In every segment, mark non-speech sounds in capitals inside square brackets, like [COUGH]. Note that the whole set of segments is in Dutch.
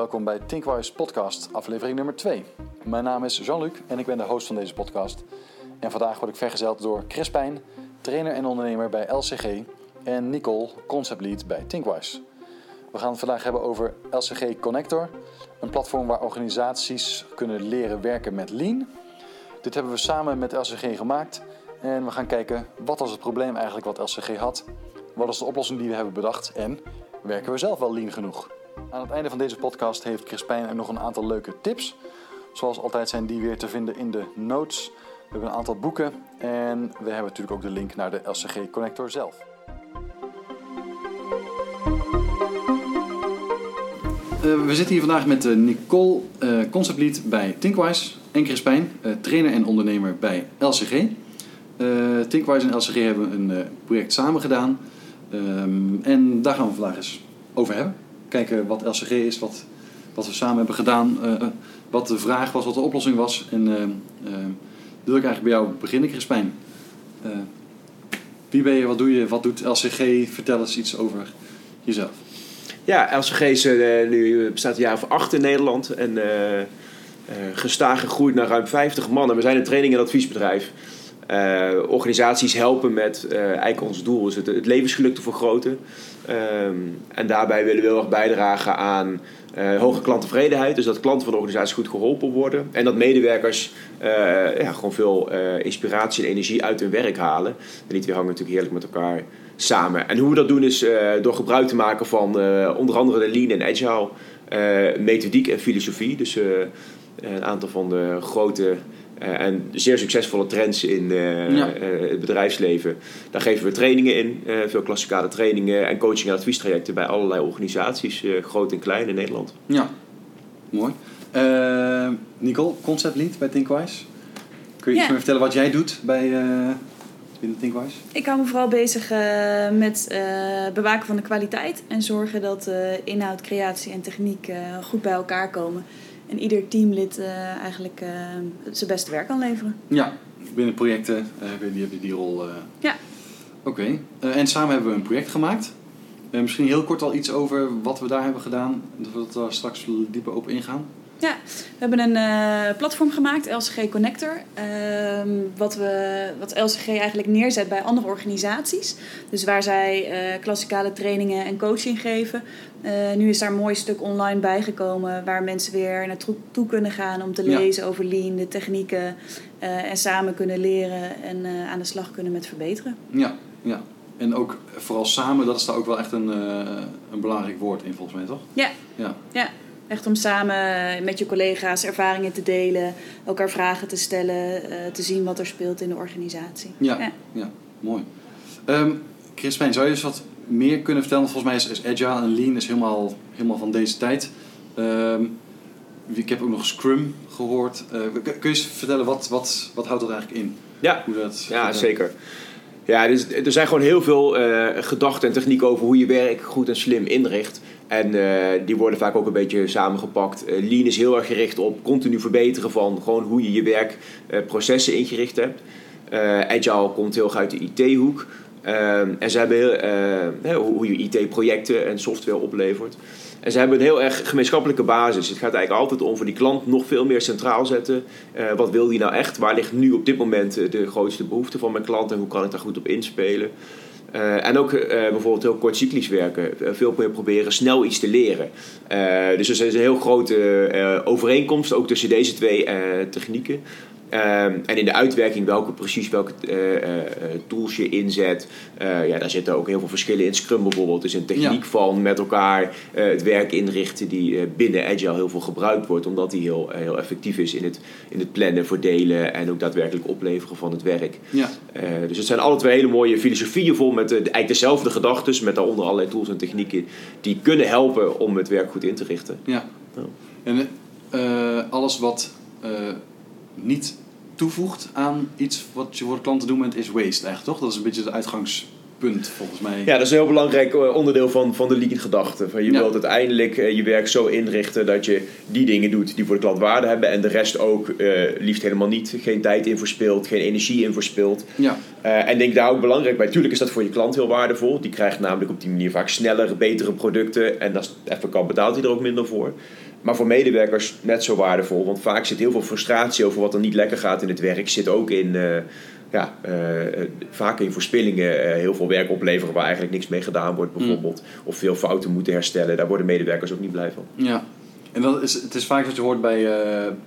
welkom bij Thinkwise Podcast, aflevering nummer 2. Mijn naam is Jean-Luc en ik ben de host van deze podcast. En vandaag word ik vergezeld door Chris Pijn, trainer en ondernemer bij LCG, en Nicole, concept lead bij Thinkwise. We gaan het vandaag hebben over LCG Connector, een platform waar organisaties kunnen leren werken met Lean. Dit hebben we samen met LCG gemaakt en we gaan kijken wat was het probleem eigenlijk wat LCG had, wat is de oplossing die we hebben bedacht en werken we zelf wel Lean genoeg? Aan het einde van deze podcast heeft Crispijn er nog een aantal leuke tips. Zoals altijd zijn die weer te vinden in de notes. We hebben een aantal boeken en we hebben natuurlijk ook de link naar de LCG Connector zelf. Uh, we zitten hier vandaag met uh, Nicole, uh, concept lead bij Thinkwise en Crispijn, trainer en ondernemer bij LCG. Thinkwise en LCG hebben een project samen gedaan um, en daar gaan we vandaag eens over hebben kijken wat LCG is, wat, wat we samen hebben gedaan, uh, wat de vraag was, wat de oplossing was. En uh, wil ik eigenlijk bij jou beginnen, Crispijn. wie ben je, wat doe je, wat doet LCG? Vertel eens iets over jezelf. Ja, LCG is, nu bestaat een jaar of acht in Nederland en gestaag gegroeid naar ruim 50 mannen. We zijn een training- en adviesbedrijf. Uh, organisaties helpen met uh, eigenlijk ons doel is het, levensgeluk te vergroten. Um, en daarbij willen we heel erg bijdragen aan uh, hoge klanttevredenheid. Dus dat klanten van de organisatie goed geholpen worden. En dat medewerkers ja, gewoon veel inspiratie en energie uit hun werk halen. En die twee hangen natuurlijk heerlijk met elkaar samen. En hoe we dat doen is door gebruik te maken van onder andere de Lean en Agile methodiek en filosofie. Dus een aantal van de grote uh, en zeer succesvolle trends in uh, ja. uh, het bedrijfsleven. Daar geven we trainingen in, veel klassikale trainingen en coaching- en adviestrajecten bij allerlei organisaties, groot en klein in Nederland. Ja, mooi. Nicole, concept lead bij Thinkwise. Kun je ja. iets meer vertellen wat jij doet bij binnen Thinkwise? Ik hou me vooral bezig met bewaken van de kwaliteit en zorgen dat inhoud, creatie en techniek goed bij elkaar komen en ieder teamlid uh, eigenlijk uh, zijn beste werk kan leveren. Ja, binnen projecten die heb je die rol. Ja. Oké, okay. en samen hebben we een project gemaakt. misschien heel kort al iets over wat we daar hebben gedaan, dat we daar straks dieper op ingaan. Ja, we hebben een uh, platform gemaakt, LCG Connector. Uh, wat, we, wat LCG eigenlijk neerzet bij andere organisaties. Dus waar zij uh, klassikale trainingen en coaching geven. Uh, nu is daar een mooi stuk online bijgekomen waar mensen weer naartoe kunnen gaan om te lezen over lean, de technieken. en samen kunnen leren en aan de slag kunnen met verbeteren. Ja, ja. En ook vooral samen, dat is daar ook wel echt een, een belangrijk woord in volgens mij, toch? Ja. ja. ja. Echt om samen met je collega's ervaringen te delen, elkaar vragen te stellen, uh, te zien wat er speelt in de organisatie. Ja, ja. ja mooi. Um, Crispijn, zou je eens wat meer kunnen vertellen? Volgens mij is, is Agile en Lean is helemaal, helemaal van deze tijd. Um, ik heb ook nog Scrum gehoord. Uh, kun je eens vertellen, wat, wat, wat houdt dat eigenlijk in? Ja, Hoe dat, ja zeker. Ja, dus, er zijn gewoon heel veel uh, gedachten en technieken over hoe je werk goed en slim inricht. En uh, die worden vaak ook een beetje samengepakt. Uh, Lean is heel erg gericht op continu verbeteren van gewoon hoe je je werkprocessen ingericht hebt. Agile komt heel erg uit de IT-hoek. en ze hebben hoe je IT-projecten en software oplevert. En ze hebben een heel erg gemeenschappelijke basis. Het gaat eigenlijk altijd om voor die klant nog veel meer centraal zetten. Uh, wat wil die nou echt? Waar ligt nu op dit moment de grootste behoefte van mijn klant en hoe kan ik daar goed op inspelen? Uh, en ook uh, bijvoorbeeld heel kort cyclisch werken. veel meer proberen snel iets te leren. dus er is een heel grote overeenkomst ook tussen deze twee technieken. Um, en in de uitwerking welke precies welke uh, uh, tools je inzet. Uh, ja, daar zitten ook heel veel verschillen in. Scrum bijvoorbeeld is een techniek ja. van met elkaar het werk inrichten die binnen Agile heel veel gebruikt wordt. Omdat die heel, heel effectief is in het, in het plannen, verdelen en ook daadwerkelijk opleveren van het werk. Ja. dus het zijn alle twee hele mooie filosofieën vol met eigenlijk dezelfde gedachten. Met daaronder allerlei tools en technieken die kunnen helpen om het werk goed in te richten. Ja. ja. En alles wat niet toevoegt aan iets wat je voor de klanten doet, is waste eigenlijk, toch? Dat is een beetje het uitgangspunt volgens mij. Ja, dat is een heel belangrijk eh, onderdeel van, van de lean-gedachte. Je wilt uiteindelijk uh, je werk zo inrichten dat je die dingen doet die voor de klant waarde hebben en de rest ook uh, liefst helemaal niet. Geen tijd in verspilt, geen energie in verspilt. Ja. Uh, en denk daar ook belangrijk bij. Tuurlijk is dat voor je klant heel waardevol. Die krijgt namelijk op die manier vaak sneller, betere producten. En het even kan, betaalt hij er ook minder voor. Maar voor medewerkers net zo waardevol. Want vaak zit heel veel frustratie over wat er niet lekker gaat in het werk. Zit ook in, uh, ja, uh, vaak in verspillingen heel veel werk opleveren waar eigenlijk niks mee gedaan wordt, bijvoorbeeld. Of veel fouten moeten herstellen. Daar worden medewerkers ook niet blij van. Ja. En dan is, het is vaak dat je hoort bij,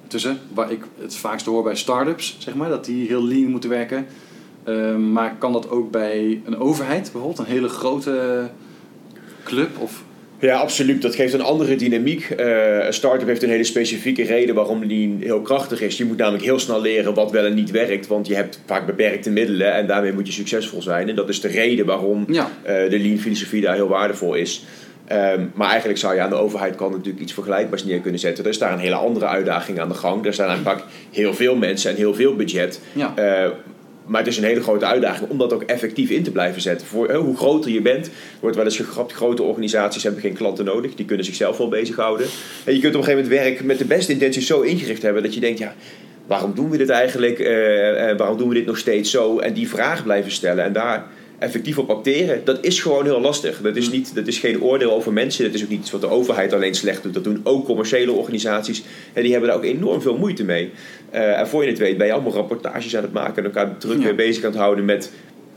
tussen, waar ik het vaakst hoor bij start-ups, zeg maar, dat die heel lean moeten werken. Ehm, maar kan dat ook bij een overheid bijvoorbeeld, een hele grote club? Of ja, absoluut. Dat geeft een andere dynamiek. Uh, een start-up heeft een hele specifieke reden waarom die heel krachtig is. Je moet namelijk heel snel leren wat wel en niet werkt. Want je hebt vaak beperkte middelen en daarmee moet je succesvol zijn. En dat is de reden waarom ja. uh, de lean filosofie daar heel waardevol is. Um, maar eigenlijk zou je aan de overheid kan natuurlijk iets vergelijkbaars neer kunnen zetten. Er is daar een hele andere uitdaging aan de gang. Er zijn eigenlijk heel veel mensen en heel veel budget. Ja. Uh, maar het is een hele grote uitdaging om dat ook effectief in te blijven zetten. Voor, hoe groter je bent, wordt wel eens gegrapt, grote organisaties hebben geen klanten nodig. Die kunnen zichzelf wel bezighouden. En je kunt op een gegeven moment werk met de beste intenties zo ingericht hebben dat je denkt, ja, waarom doen we dit eigenlijk? Uh, waarom doen we dit nog steeds zo? En die vraag blijven stellen en daar effectief op acteren, dat is gewoon heel lastig. Dat is, niet, dat is geen oordeel over mensen. Dat is ook niet iets wat de overheid alleen slecht doet. Dat doen ook commerciële organisaties. En die hebben daar ook enorm veel moeite mee. Uh, en voor je het weet ben je allemaal rapportages aan het maken en elkaar druk ja. mee bezig aan het houden met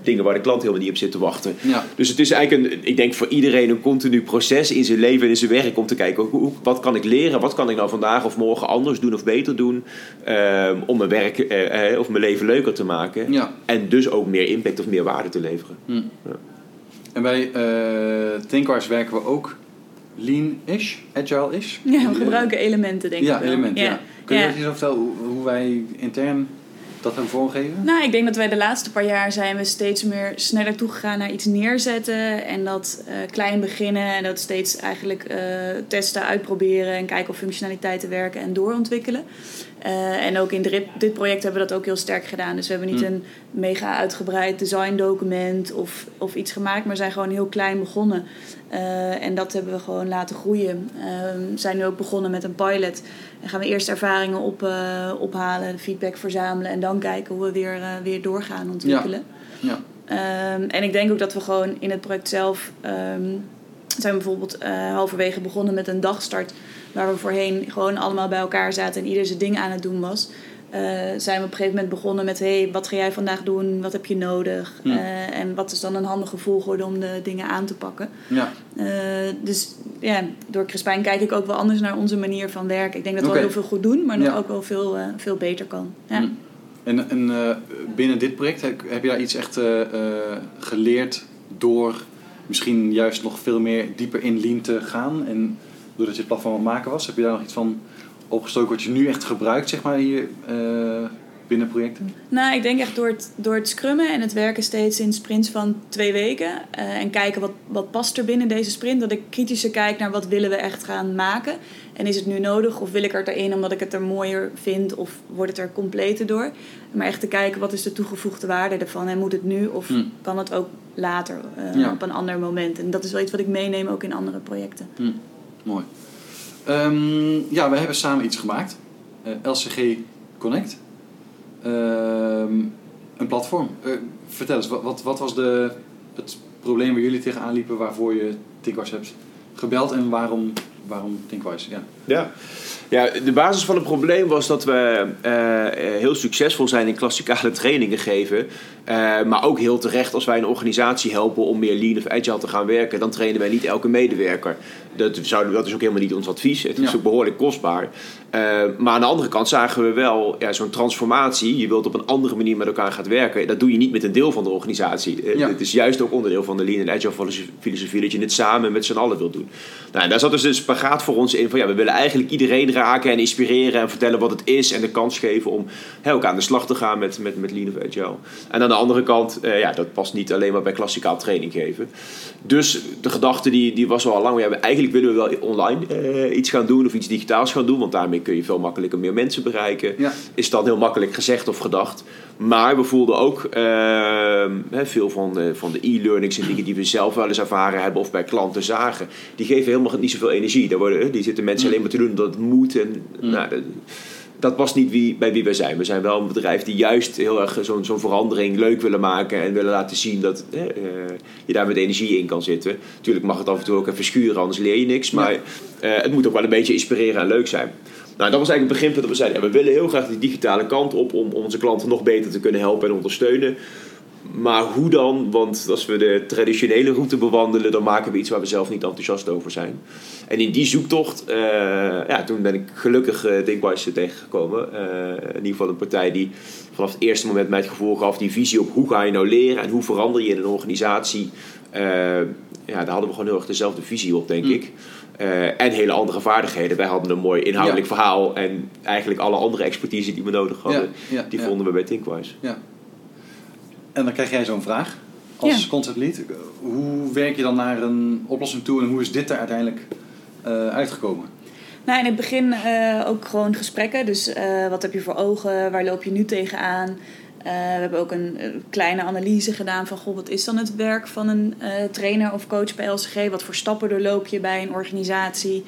dingen waar de klant helemaal niet op zit te wachten. Ja. Dus het is eigenlijk, een, ik denk voor iedereen een continu proces in zijn leven en in zijn werk om te kijken hoe, wat kan ik leren, wat kan ik nou vandaag of morgen anders doen of beter doen um, om mijn werk uh, of mijn leven leuker te maken. Ja. En dus ook meer impact of meer waarde te leveren. Hm. Ja. En bij uh, Thinkwise werken we ook lean-ish, agile-ish. Ja, we gebruiken elementen denk ik Ja, elementen, ja. Kun je eens vertellen hoe, hoe wij intern dat hebben vormgeven? Nou, ik denk dat wij de laatste paar jaar zijn we steeds meer sneller toegegaan naar iets neerzetten. En dat uh, klein beginnen en dat steeds eigenlijk uh, testen, uitproberen en kijken of functionaliteiten werken en doorontwikkelen. Uh, en ook in dit, dit, project hebben we dat ook heel sterk gedaan. Dus we hebben niet mm. een mega uitgebreid design document of, of iets gemaakt, maar zijn gewoon heel klein begonnen. Uh, en dat hebben we gewoon laten groeien. We uh, zijn nu ook begonnen met een pilot. En gaan we eerst ervaringen op, uh, ophalen, feedback verzamelen en dan kijken hoe we weer, weer doorgaan ontwikkelen. Ja. ja. Um, en ik denk ook dat we gewoon in het project zelf um, zijn we bijvoorbeeld halverwege begonnen met een dagstart waar we voorheen gewoon allemaal bij elkaar zaten en ieder zijn ding aan het doen was. Uh, zijn we op een gegeven moment begonnen met: hey, wat ga jij vandaag doen? Wat heb je nodig? Uh, en wat is dan een handige volgorde om de dingen aan te pakken? Ja. Uh, dus ja, door Crispijn kijk ik ook wel anders naar onze manier van werken. Ik denk dat we okay. heel veel goed doen, maar nog ook wel veel, veel beter kan. Ja. Mm. En, en binnen dit project heb, heb je daar iets echt geleerd door misschien juist nog veel meer dieper in Lean te gaan? En doordat je het platform aan het maken was? Heb je daar nog iets van opgestoken wat je nu echt gebruikt, zeg maar, hier uh, binnen projecten? Nou, ik denk echt door het, door het scrummen en het werken steeds in sprints van twee weken uh, en kijken wat, wat past er binnen deze sprint, dat ik kritischer kijk naar wat willen we echt gaan maken. En is het nu nodig of wil ik er erin omdat ik het er mooier vind of wordt het er completer door? Maar echt te kijken wat is de toegevoegde waarde ervan en moet het nu of hm. kan het ook later uh, ja. op een ander moment? En dat is wel iets wat ik meeneem ook in andere projecten. Hm. Mooi. Um, ja, we hebben samen iets gemaakt. Eh, LCG Connect. Um, een platform. Uh, vertel eens, wat, wat was de, het probleem waar jullie tegenaan liepen waarvoor je Tinkwise hebt gebeld en waarom, waarom Tinkwise? Ja. ja. Ja, de basis van het probleem was dat we uh, heel succesvol zijn in klassikale [LAUGHS] trainingen geven. Maar ook heel terecht als wij een organisatie helpen om meer lean of agile te gaan werken, dan trainen wij niet elke medewerker. Dat, zou, dat is ook helemaal niet ons advies. Het is ook behoorlijk kostbaar. Uh, maar aan de andere kant zagen we wel ja, zo'n transformatie. Je wilt op een andere manier met elkaar gaan werken. Dat doe je niet met een deel van de organisatie. Ja. Het is juist ook onderdeel van de lean en agile filosofie dat je het samen met z'n allen wilt doen. Nou, en daar zat dus een spagaat voor ons in van ja, we willen eigenlijk iedereen raken en inspireren en vertellen wat het is en de kans geven om he, ook aan de slag te gaan met, met, met Lean of Agile. En aan de andere kant, uh, ja, dat past niet alleen maar bij klassikaal training geven. Dus de gedachte die, die was al lang, ja, eigenlijk willen we wel online uh, iets gaan doen of iets digitaals gaan doen, want daarmee kun je veel makkelijker meer mensen bereiken. Ja. Is dan heel makkelijk gezegd of gedacht. Maar we voelden ook uh, veel van de, van de e-learnings en dingen die we zelf wel eens ervaren hebben of bij klanten zagen. Die geven helemaal niet zoveel energie. Daar worden, die zitten mensen alleen maar te doen omdat het moet. En, mm. nou, dat past niet wie, bij wie wij zijn. We zijn wel een bedrijf die juist heel erg zo'n zo'n verandering leuk willen maken en willen laten zien dat eh, je daar met energie in kan zitten. Natuurlijk mag het af en toe ook even schuren, anders leer je niks. Maar het moet ook wel een beetje inspireren en leuk zijn. Nou, dat was eigenlijk het beginpunt dat we zeiden. we willen heel graag die digitale kant op om, om onze klanten nog beter te kunnen helpen en ondersteunen. Maar hoe dan? Want als we de traditionele route bewandelen, dan maken we iets waar we zelf niet enthousiast over zijn. En in die zoektocht, uh, ja, toen ben ik gelukkig uh, Thinkwise tegengekomen. Uh, in ieder geval een partij die vanaf het eerste moment mij het gevoel gaf, die visie op hoe ga je nou leren en hoe verander je in een organisatie. ja, daar hadden we gewoon heel erg dezelfde visie op, denk mm. ik. en hele andere vaardigheden. Wij hadden een mooi inhoudelijk verhaal en eigenlijk alle andere expertise die we nodig hadden, die vonden we bij Thinkwise. En dan krijg jij zo'n vraag als ja. concept lead. Hoe werk je dan naar een oplossing toe en hoe is dit er uiteindelijk uh, uitgekomen? Nou, in het begin uh, ook gewoon gesprekken. Dus uh, wat heb je voor ogen? Waar loop je nu tegenaan? we hebben ook een, kleine analyse gedaan van... Goh, wat is dan het werk van een trainer of coach bij LCG? Wat voor stappen doorloop je bij een organisatie?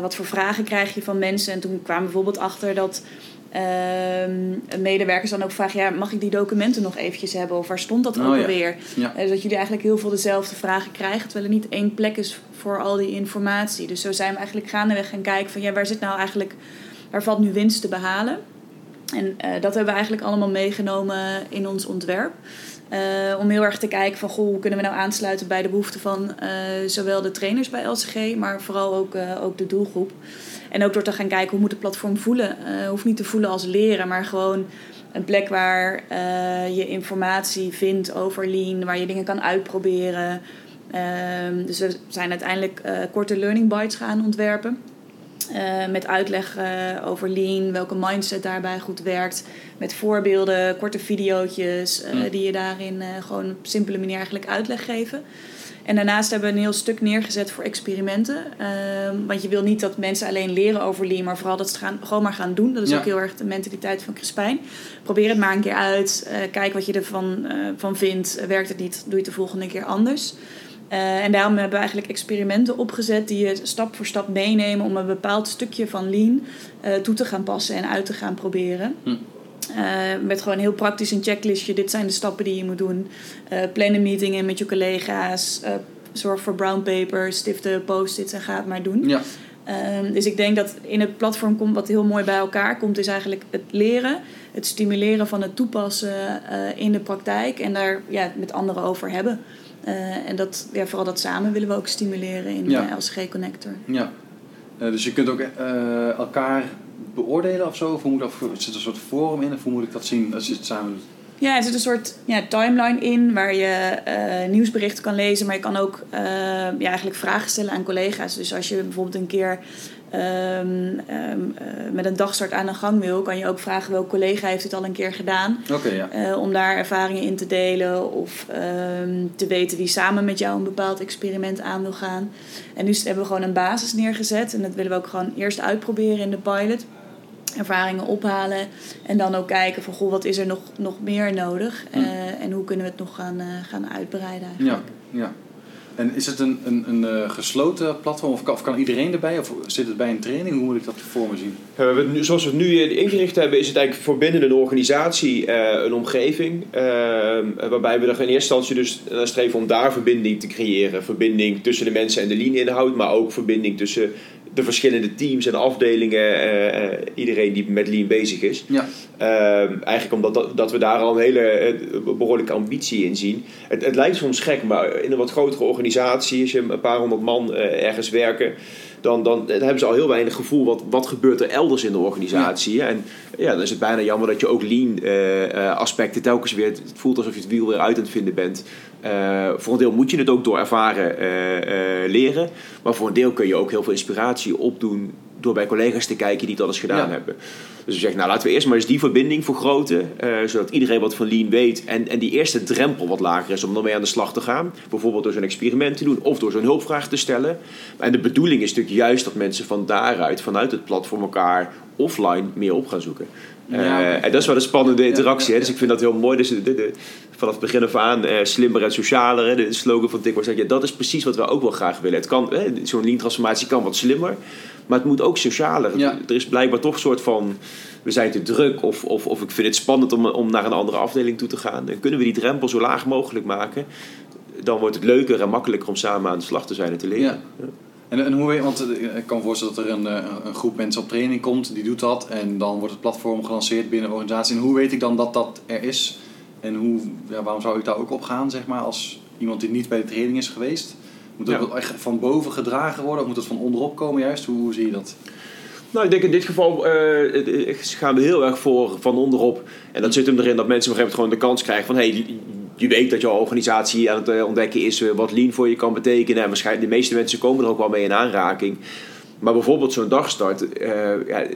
wat voor vragen krijg je van mensen? En toen kwamen we bijvoorbeeld achter dat uh, medewerkers dan ook vragen: ja, mag ik die documenten nog eventjes hebben? Of waar stond dat oh, ook alweer? Ja. Uh, dat jullie eigenlijk heel veel dezelfde vragen krijgen, terwijl er niet één plek is voor al die informatie. Dus zo zijn we eigenlijk gaandeweg gaan kijken van ja, waar zit nou eigenlijk, waar valt nu winst te behalen? En uh, dat hebben we eigenlijk allemaal meegenomen in ons ontwerp. Uh, om heel erg te kijken van goh, hoe kunnen we nou aansluiten bij de behoeften van uh, zowel de trainers bij LCG, maar vooral ook, uh, ook de doelgroep. En ook door te gaan kijken hoe moet het platform voelen. Hoeft niet te voelen als leren, maar gewoon een plek waar je informatie vindt over Lean, waar je dingen kan uitproberen. Uh, dus we zijn uiteindelijk korte learning bites gaan ontwerpen. Met uitleg over Lean, welke mindset daarbij goed werkt. Met voorbeelden, korte video's mm. die je daarin gewoon op simpele manier eigenlijk uitleg geven. En daarnaast hebben we een heel stuk neergezet voor experimenten. Ehm, want je wil niet dat mensen alleen leren over Lean, maar vooral dat ze gaan, gewoon maar gaan doen. Dat is ook heel erg de mentaliteit van Crispijn. Probeer het maar een keer uit. Kijk wat je ervan van vindt. werkt het niet, doe je het de volgende keer anders. Uh, en daarom hebben we eigenlijk experimenten opgezet die je stap voor stap meenemen om een bepaald stukje van Lean toe te gaan passen en uit te gaan proberen. Hm. Uh, met gewoon heel praktisch een checklistje. Dit zijn de stappen die je moet doen. Plan een meeting in met je collega's. Zorg voor brown paper, stiften, post-its en ga het maar doen. Ja. Ehm, dus ik denk dat in het platform komt wat heel mooi bij elkaar komt, is eigenlijk het leren, het stimuleren van het toepassen in de praktijk en daar ja, met anderen over hebben. En dat, ja, vooral dat samen willen we ook stimuleren in ja. de LSG Connector. Ja, dus je kunt ook elkaar beoordelen of zo? Of hoe moet dat, zit er een soort forum in? Of hoe moet ik dat zien als je het samen doet? Ja, er zit een soort ja, timeline in waar je nieuwsberichten kan lezen, maar je kan ook ja, eigenlijk vragen stellen aan collega's. Dus als je bijvoorbeeld een keer um, um, uh, met een dagstart aan de gang wil, kan je ook vragen welke collega heeft het al een keer gedaan. Okay, ja. om daar ervaringen in te delen of um, te weten wie samen met jou een bepaald experiment aan wil gaan. En nu hebben we gewoon een basis neergezet en dat willen we ook gewoon eerst uitproberen in de pilot ervaringen ophalen. En dan ook kijken van goh, wat is er nog, nog meer nodig? Uh, en hoe kunnen we het nog gaan, uh, gaan uitbreiden eigenlijk. Ja, ja. En is het een, een, een uh, gesloten platform of kan, iedereen erbij? Of zit het bij een training? Hoe moet ik dat voor me zien? we, zoals we het nu ingericht hebben, is het eigenlijk voor binnen een organisatie een omgeving. waarbij we er in eerste instantie dus naar streven om daar verbinding te creëren. Verbinding tussen de mensen en de linie-inhoud, maar ook verbinding tussen de verschillende teams en afdelingen, uh, uh, iedereen die met Lean bezig is. Ja. Uh, eigenlijk omdat dat, dat, we daar al een hele behoorlijke ambitie in zien. Het, het, lijkt soms gek, maar in een wat grotere organisatie, als je een paar honderd man ergens werken, dan, dan, dan, hebben ze al heel weinig gevoel wat, wat gebeurt er elders in de organisatie. Ja. En ja, dan is het bijna jammer dat je ook lean aspecten telkens weer, het voelt alsof je het wiel weer uit aan het vinden bent. Uh, voor een deel moet je het ook door ervaren uh, leren. Maar voor een deel kun je ook heel veel inspiratie opdoen door bij collega's te kijken die dat eens gedaan hebben. Dus we zeggen, nou laten we eerst maar eens die verbinding vergroten. zodat iedereen wat van Lean weet. En, en die eerste drempel wat lager is om ermee aan de slag te gaan. Bijvoorbeeld door zo'n experiment te doen of door zo'n hulpvraag te stellen. En de bedoeling is natuurlijk juist dat mensen van daaruit, vanuit het platform elkaar offline meer op gaan zoeken. Ja, uh, en dat is wel een spannende interactie. Hè? Dus ik vind dat heel mooi. Dus de, de, vanaf het begin af aan uh, slimmer en socialer. Hè? De slogan van was dat ja, dat is precies wat we ook wel graag willen. Het kan, zo'n lean transformatie kan wat slimmer, maar het moet ook socialer. Er is blijkbaar toch een soort van we zijn te druk of, of, of ik vind het spannend om, om naar een andere afdeling toe te gaan. En kunnen we die drempel zo laag mogelijk maken, dan wordt het leuker en makkelijker om samen aan de slag te zijn en te leren. Ja. En, en hoe weet want eh, ik kan me voorstellen dat er een, eh, een groep mensen op training komt, die doet dat en dan wordt het platform gelanceerd binnen de organisatie. En hoe weet ik dan dat dat er is? En hoe, ja, waarom zou ik daar ook op gaan, zeg maar, als iemand die niet bij de training is geweest? Moet dat echt van boven gedragen worden of moet het van onderop komen juist? Hoe, hoe zie je dat? Nou, ik denk in dit geval uh, gaan we heel erg voor van onderop. En dat zit hem erin dat mensen op een gegeven moment gewoon de kans krijgen van... Hey, je weet dat jouw organisatie aan het ontdekken is wat lean voor je kan betekenen. En waarschijnlijk de meeste mensen komen er ook wel mee in aanraking. Maar bijvoorbeeld zo'n dagstart, ja,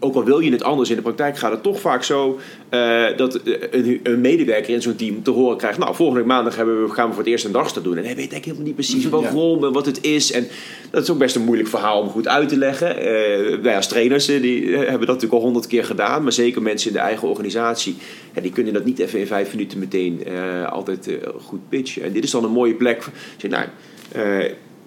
ook al wil je het anders in de praktijk, gaat het toch vaak zo uh, dat een, een, medewerker in zo'n team te horen krijgt: Nou, volgende maandag hebben we, gaan we voor het eerst een dagstart doen. En hij weet eigenlijk helemaal niet precies waarom en wat het is. En dat is ook best een moeilijk verhaal om goed uit te leggen. Uh, wij als trainers die hebben dat natuurlijk al honderd keer gedaan, maar zeker mensen in de eigen organisatie, ja, die kunnen dat niet even in vijf minuten meteen uh, altijd goed pitchen. En dit is dan een mooie plek. Zeg, nou,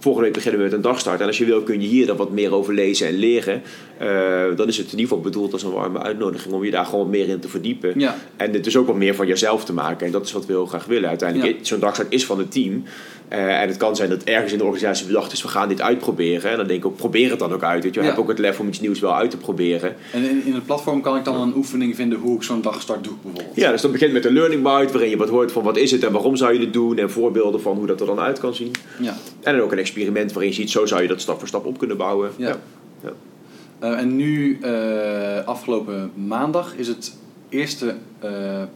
Volgende week beginnen we met een dagstart. En als je wil, kun je hier dan wat meer over lezen en leren. Uh, dan is het in ieder geval bedoeld als een warme uitnodiging om je daar gewoon meer in te verdiepen. Ja. En het is ook wat meer van jezelf te maken. En dat is wat we heel graag willen. Uiteindelijk, zo'n dagstart is van het team. Uh, en het kan zijn dat ergens in de organisatie bedacht is, we gaan dit uitproberen. En dan denk ik ook, probeer het dan ook uit. Weet je. Ja. Heb ook het lef om iets nieuws wel uit te proberen. En in, in het platform kan ik dan een oefening vinden hoe ik zo'n dagstart doe bijvoorbeeld? Ja, dus dan begint met een learning bite, waarin je wat hoort van wat is het en waarom zou je het doen. En voorbeelden van hoe dat er dan uit kan zien. Ja. En dan ook een experiment waarin je ziet, zo zou je dat stap voor stap op kunnen bouwen. Ja. ja. Uh, en nu, uh, afgelopen maandag, is het eerste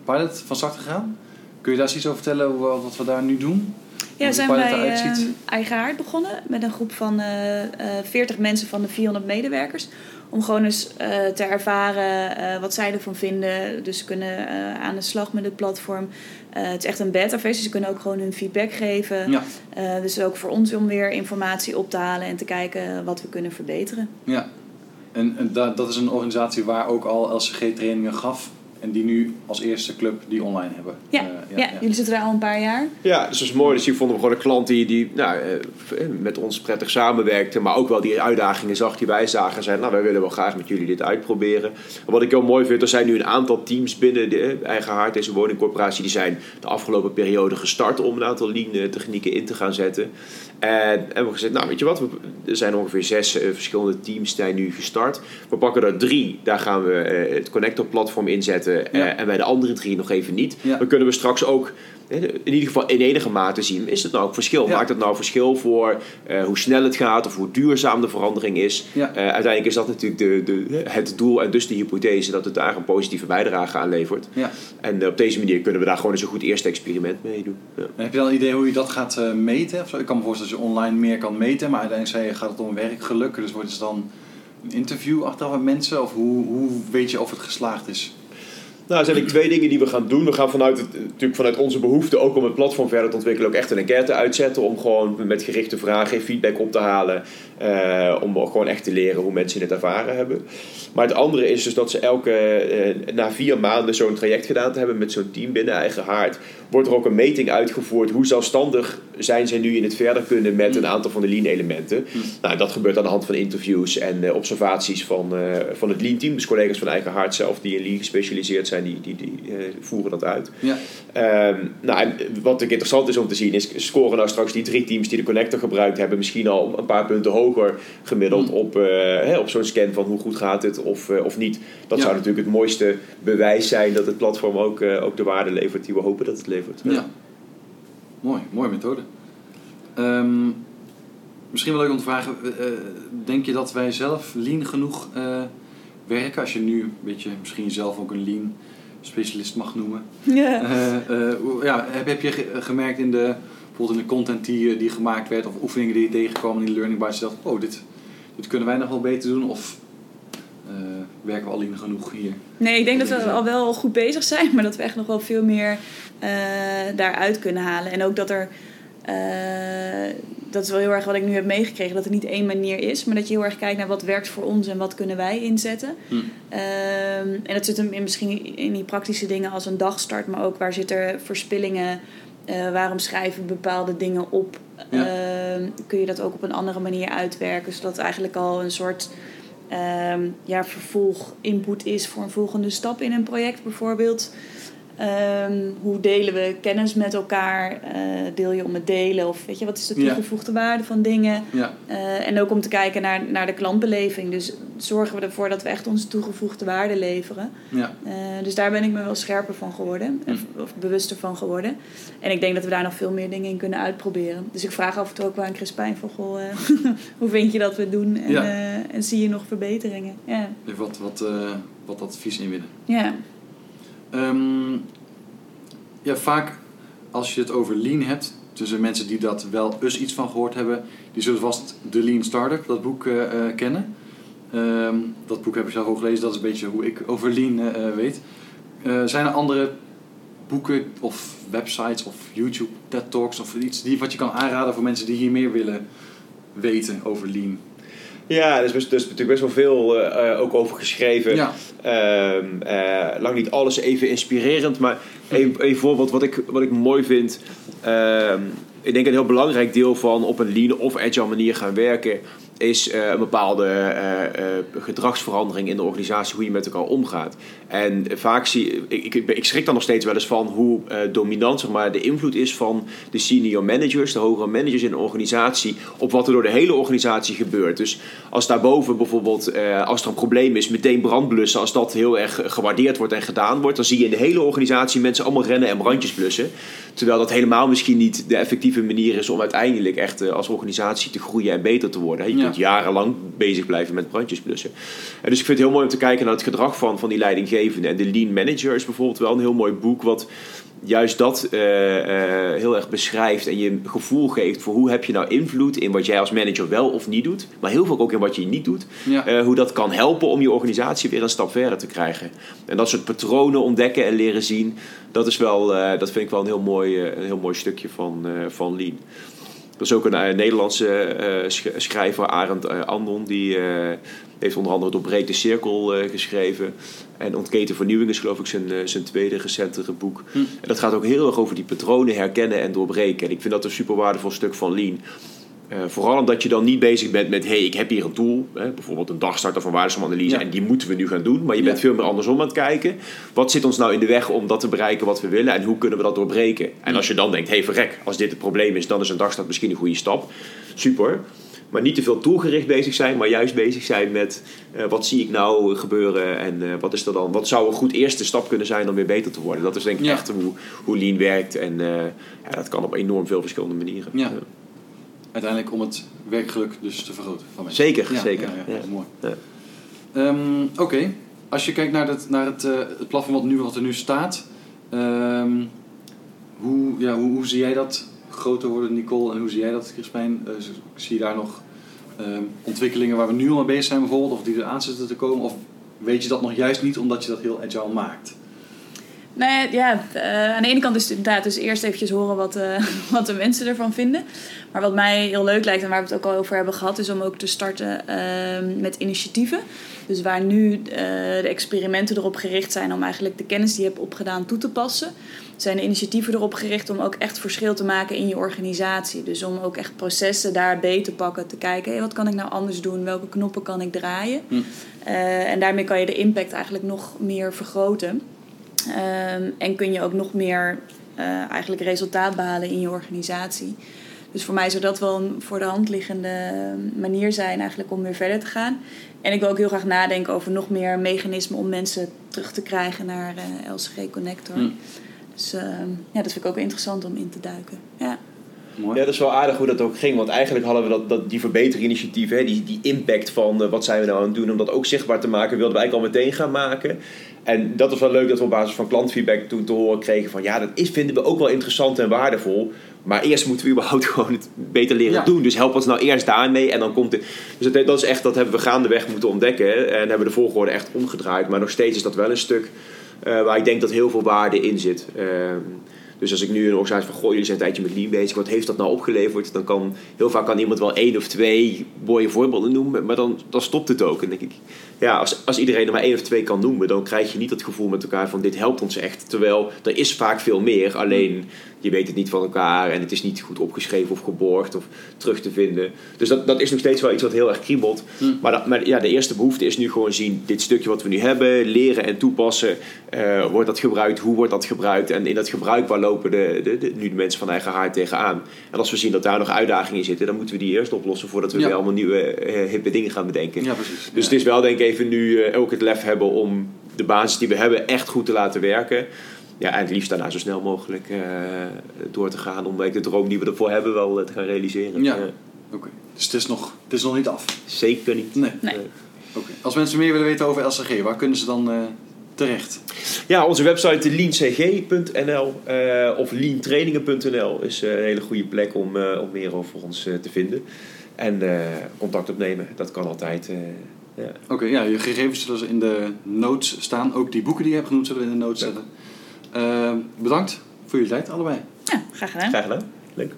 pilot van start gegaan. Kun je daar iets over vertellen wat we daar nu doen? Ja, zijn wij uh, eigen haard begonnen met een groep van uh, uh, 40 mensen van de 400 medewerkers. Om gewoon eens te ervaren wat zij ervan vinden. Dus ze kunnen aan de slag met het platform. het is echt een beta-versie, ze kunnen ook gewoon hun feedback geven. Ja. dus ook voor ons om weer informatie op te halen en te kijken wat we kunnen verbeteren. Ja, en, en dat, dat is een organisatie waar ook al LCG-trainingen gaf en die nu als eerste club die online hebben. Ja, uh, ja, ja, jullie zitten daar al een paar jaar. Ja, dus dat is mooi. Dus hier vonden we gewoon een klant die, die nou, uh, met ons prettig samenwerkte. Maar ook wel die uitdagingen zag die wij zagen. En zei, nou wij willen wel graag met jullie dit uitproberen. En wat ik heel mooi vind, er zijn nu een aantal teams binnen de Eigen Haard, deze woningcorporatie. Die zijn de afgelopen periode gestart om een aantal lean technieken in te gaan zetten. En hebben we gezegd, nou weet je wat, er zijn ongeveer zes uh, verschillende teams die nu gestart. We pakken er drie, daar gaan we uh, het Connector platform inzetten. Uh, en bij de andere drie nog even niet. Dan kunnen we straks ook in ieder geval in enige mate zien, is het nou ook verschil? Maakt het nou verschil voor uh, hoe snel het gaat of hoe duurzaam de verandering is? Ja. Uh, uiteindelijk is dat natuurlijk de, de, het doel en dus de hypothese dat het daar een positieve bijdrage aan levert. Ja. En uh, op deze manier kunnen we daar gewoon eens een goed eerste experiment mee doen. Heb je dan een idee hoe je dat gaat meten? Ik kan me voorstellen dat je online meer kan meten, maar uiteindelijk zei je, gaat het om werkgeluk. Dus wordt het dan een interview achteraf met mensen? Of hoe, hoe weet je of het geslaagd is? Nou, er zijn eigenlijk twee dingen die we gaan doen. We gaan vanuit, het, natuurlijk vanuit onze behoefte, ook om het platform verder te ontwikkelen, ook echt een enquête uitzetten. Om gewoon met gerichte vragen feedback op te halen. Uh, om gewoon echt te leren hoe mensen het ervaren hebben. Maar het andere is dus dat ze elke, uh, na vier maanden zo'n traject gedaan te hebben met zo'n team binnen eigen haard, wordt er ook een meting uitgevoerd. Hoe zelfstandig zijn zij nu in het verder kunnen met een aantal van de lean elementen. Nou, dat gebeurt aan de hand van interviews en uh, observaties van, van het lean team. Dus collega's van eigen haard zelf die in lean gespecialiseerd zijn, die, die, die voeren dat uit. Ja. Um, nou, wat ook interessant is om te zien is, scoren nou straks die drie teams die de connector gebruikt hebben misschien al een paar punten hoger gemiddeld op, uh, op zo'n scan van hoe goed gaat het of, uh, of niet. Dat zou natuurlijk het mooiste bewijs zijn dat het platform ook, uh, ook de waarde levert die we hopen dat het levert. Ja. Mooi, mooie methode. Um, misschien wel leuk om te vragen, denk je dat wij zelf lean genoeg werken? Als je nu een beetje misschien zelf ook een lean specialist mag noemen. Ja. ja, heb, heb je gemerkt in de bijvoorbeeld in de content die, die gemaakt werd of oefeningen die je tegenkwam in die learning bites, dacht oh, dit, dit kunnen wij nog wel beter doen of uh, werken we alleen genoeg hier? Nee, ik denk dat we al wel goed bezig zijn, maar dat we echt nog wel veel meer uh, daaruit kunnen halen. En ook dat er uh, dat is wel heel erg wat ik nu heb meegekregen, dat er niet één manier is, maar dat je heel erg kijkt naar wat werkt voor ons en wat kunnen wij inzetten. Hm. Ehm, en dat zit hem in misschien in die praktische dingen als een dagstart, maar ook waar zitten verspillingen, uh, waarom schrijven bepaalde dingen op. Ja. Ehm, kun je dat ook op een andere manier uitwerken, zodat eigenlijk al een soort ehm, ja, vervolg input is voor een volgende stap in een project bijvoorbeeld. Ehm, hoe delen we kennis met elkaar? Eh, deel je om het delen? Of weet je, wat is de Ja. toegevoegde waarde van dingen? Ja, Eh, en ook om te kijken naar, naar de klantbeleving. Dus zorgen we ervoor dat we echt onze toegevoegde waarde leveren. ja. Eh, dus daar ben ik me wel scherper van geworden. Hm. Of, of bewuster van geworden. En ik denk dat we daar nog veel meer dingen in kunnen uitproberen. Dus ik vraag af en toe ook wel aan Chris Pijn van... Goh, eh, [LAUGHS] hoe vind je dat we het doen? En, en zie je nog verbeteringen? Ja. Even wat, wat, wat advies inwinnen. ja. Ehm, ja, vaak als je het over lean hebt, tussen mensen die dat wel eens iets van gehoord hebben, die zullen vast de Lean Startup, dat boek, eh, eh, kennen. Ehm, dat boek heb ik zelf ook gelezen, dat is een beetje hoe ik over lean eh, weet. Zijn er andere boeken of websites of YouTube TED Talks of iets die, wat je kan aanraden voor mensen die hier meer willen weten over lean? Ja, er is, best, er is natuurlijk best wel veel eh, eh, ook over geschreven. Ja, Ehm, eh, lang niet alles even inspirerend, maar een, een voorbeeld wat ik, wat ik mooi vind. ehm, ik denk een heel belangrijk deel van op een lean of agile manier gaan werken, is eh, een bepaalde eh, eh, gedragsverandering in de organisatie, hoe je met elkaar omgaat. En vaak zie ik, ik, ik schrik dan nog steeds wel eens van hoe dominant zeg maar, de invloed is van de senior managers, de hogere managers in een organisatie, op wat er door de hele organisatie gebeurt. Dus als daarboven bijvoorbeeld, als er een probleem is, meteen brand blussen, als dat heel erg gewaardeerd wordt en gedaan wordt, dan zie je in de hele organisatie mensen allemaal rennen en brandjes blussen. Terwijl dat helemaal misschien niet de effectieve manier is om uiteindelijk echt als organisatie te groeien en beter te worden. Je Ja. Jarenlang bezig blijven met brandjes blussen. En dus ik vind het heel mooi om te kijken naar het gedrag van, van die leidinggevenden. En de Lean Manager is bijvoorbeeld wel een heel mooi boek wat juist dat eh, eh, heel erg beschrijft en je een gevoel geeft voor hoe heb je nou invloed in wat jij als manager wel of niet doet, maar heel veel ook in wat je niet doet. ja. Eh, hoe dat kan helpen om je organisatie weer een stap verder te krijgen. En dat soort patronen ontdekken en leren zien, dat, is wel, dat vind ik wel een heel mooi, een heel mooi stukje van, van Lean. Er is ook een eh, Nederlandse eh, sch- schrijver, Arend eh, Andon, die heeft onder andere Doorbreek de Cirkel geschreven. En Ontketen Vernieuwing is geloof ik zijn, zijn tweede recentere boek. Hm. En dat gaat ook heel erg over die patronen herkennen en doorbreken. En ik vind dat een super waardevol stuk van Lean. Eh, vooral omdat je dan niet bezig bent met, hey, ik heb hier een tool, hè, bijvoorbeeld een dagstart of een waardesamanalyse, Ja. en die moeten we nu gaan doen. Maar je bent Ja. veel meer andersom aan het kijken. Wat zit ons nou in de weg om dat te bereiken wat we willen en hoe kunnen we dat doorbreken? En als je dan denkt, hey, verrek, als dit het probleem is, dan is een dagstart misschien een goede stap. Super. Maar niet te veel doelgericht bezig zijn, maar juist bezig zijn met eh, wat zie ik nou gebeuren en eh, wat is er dan, wat zou een goed eerste stap kunnen zijn om weer beter te worden. Dat is denk ik Ja. echt hoe, hoe Lean werkt en ja, dat kan op enorm veel verschillende manieren. Uiteindelijk om het werkgeluk dus te vergroten van mensen. Zeker, Ja, zeker. Ja, ja, mooi. Ja. Ehm, Oké, als je kijkt naar, het, naar het, eh, het platform wat, nu, wat er nu staat, ehm, hoe, ja, hoe, hoe zie jij dat groter worden, Nicole? En hoe zie jij dat, Crispijn? Z- zie je daar nog ehm, ontwikkelingen waar we nu al mee bezig zijn bijvoorbeeld, of die er aan zitten te komen? Of weet je dat nog juist niet omdat je dat heel agile maakt? Nee, ja, eh, aan de ene kant is het inderdaad dus eerst eventjes horen wat, eh, [LAUGHS] wat de mensen ervan vinden. Maar wat mij heel leuk lijkt en waar we het ook al over hebben gehad, is om ook te starten ehm, met initiatieven. Dus waar nu eh, de experimenten erop gericht zijn om eigenlijk de kennis die je hebt opgedaan toe te passen, zijn de initiatieven erop gericht om ook echt verschil te maken in je organisatie. Dus om ook echt processen daar beter te pakken, te kijken, hey, wat kan ik nou anders doen, welke knoppen kan ik draaien. Hm. En daarmee kan je de impact eigenlijk nog meer vergroten. Ehm, en kun je ook nog meer eh, eigenlijk resultaat behalen in je organisatie. Dus voor mij zou dat wel een voor de hand liggende manier zijn eigenlijk om weer verder te gaan. En ik wil ook heel graag nadenken over nog meer mechanismen om mensen terug te krijgen naar eh, LCG Connector. Hm. Dus ehm, ja, dat vind ik ook wel interessant om in te duiken. Ja. Mooi. Ja, dat is wel aardig hoe dat ook ging. Want eigenlijk hadden we dat, dat, die verbeterinitiatieven, hè, die, die impact van eh, wat zijn we nou aan het doen, om dat ook zichtbaar te maken, wilden we eigenlijk al meteen gaan maken. En dat was wel leuk dat we op basis van klantfeedback toen te horen kregen van ja, dat is, vinden we ook wel interessant en waardevol. Maar eerst moeten we überhaupt [LAUGHS] gewoon het beter leren Ja. doen. Dus help ons nou eerst daarmee en dan komt het. Dus dat, dat is echt, dat hebben we gaandeweg moeten ontdekken. hè, En hebben de volgorde echt omgedraaid. Maar nog steeds is dat wel een stuk eh, waar ik denk dat heel veel waarde in zit. Ehm, Dus als ik nu een organisatie van, goh, jullie zijn een tijdje met lean bezig, wat heeft dat nou opgeleverd? Dan kan heel vaak kan iemand wel één of twee mooie voorbeelden noemen, maar dan, dan stopt het ook. En denk ik, ja, als, als iedereen er maar één of twee kan noemen, dan krijg je niet het gevoel met elkaar van dit helpt ons echt. Terwijl er is vaak veel meer, alleen je weet het niet van elkaar en het is niet goed opgeschreven of geborgd of terug te vinden. Dus dat, dat is nog steeds wel iets wat heel erg kriebelt. Maar, dat, maar ja, de eerste behoefte is nu gewoon zien, dit stukje wat we nu hebben, leren en toepassen. Eh, wordt dat gebruikt? Hoe wordt dat gebruikt? En in dat gebruik, waar lopen de, de, de, nu de mensen van eigen haard tegenaan? En als we zien dat daar nog uitdagingen in zitten, dan moeten we die eerst oplossen voordat we Ja. weer allemaal nieuwe eh, hippe dingen gaan bedenken. Ja, precies. Dus het is wel denk ik even nu eh, ook het lef hebben om de basis die we hebben echt goed te laten werken. Ja, en het liefst daarna zo snel mogelijk eh, door te gaan om de droom die we ervoor hebben wel eh, te gaan realiseren. Ja. Oké, dus het is, nog, het is nog niet af. zeker niet. Nee. Nee. Oké. Als mensen meer willen weten over LCG, waar kunnen ze dan eh, terecht? Ja, onze website leancg.nl eh of leantrainingen.nl is eh, een hele goede plek om, eh, om meer over ons te vinden. En eh, contact opnemen, dat kan altijd. eh, ja. Oké, ja, je gegevens zullen ze in de notes staan. Ook die boeken die je hebt genoemd zullen we in de notes Ja. zetten. Ehm, bedankt voor je tijd allebei. Ja, graag gedaan. Graag gedaan. Leuk.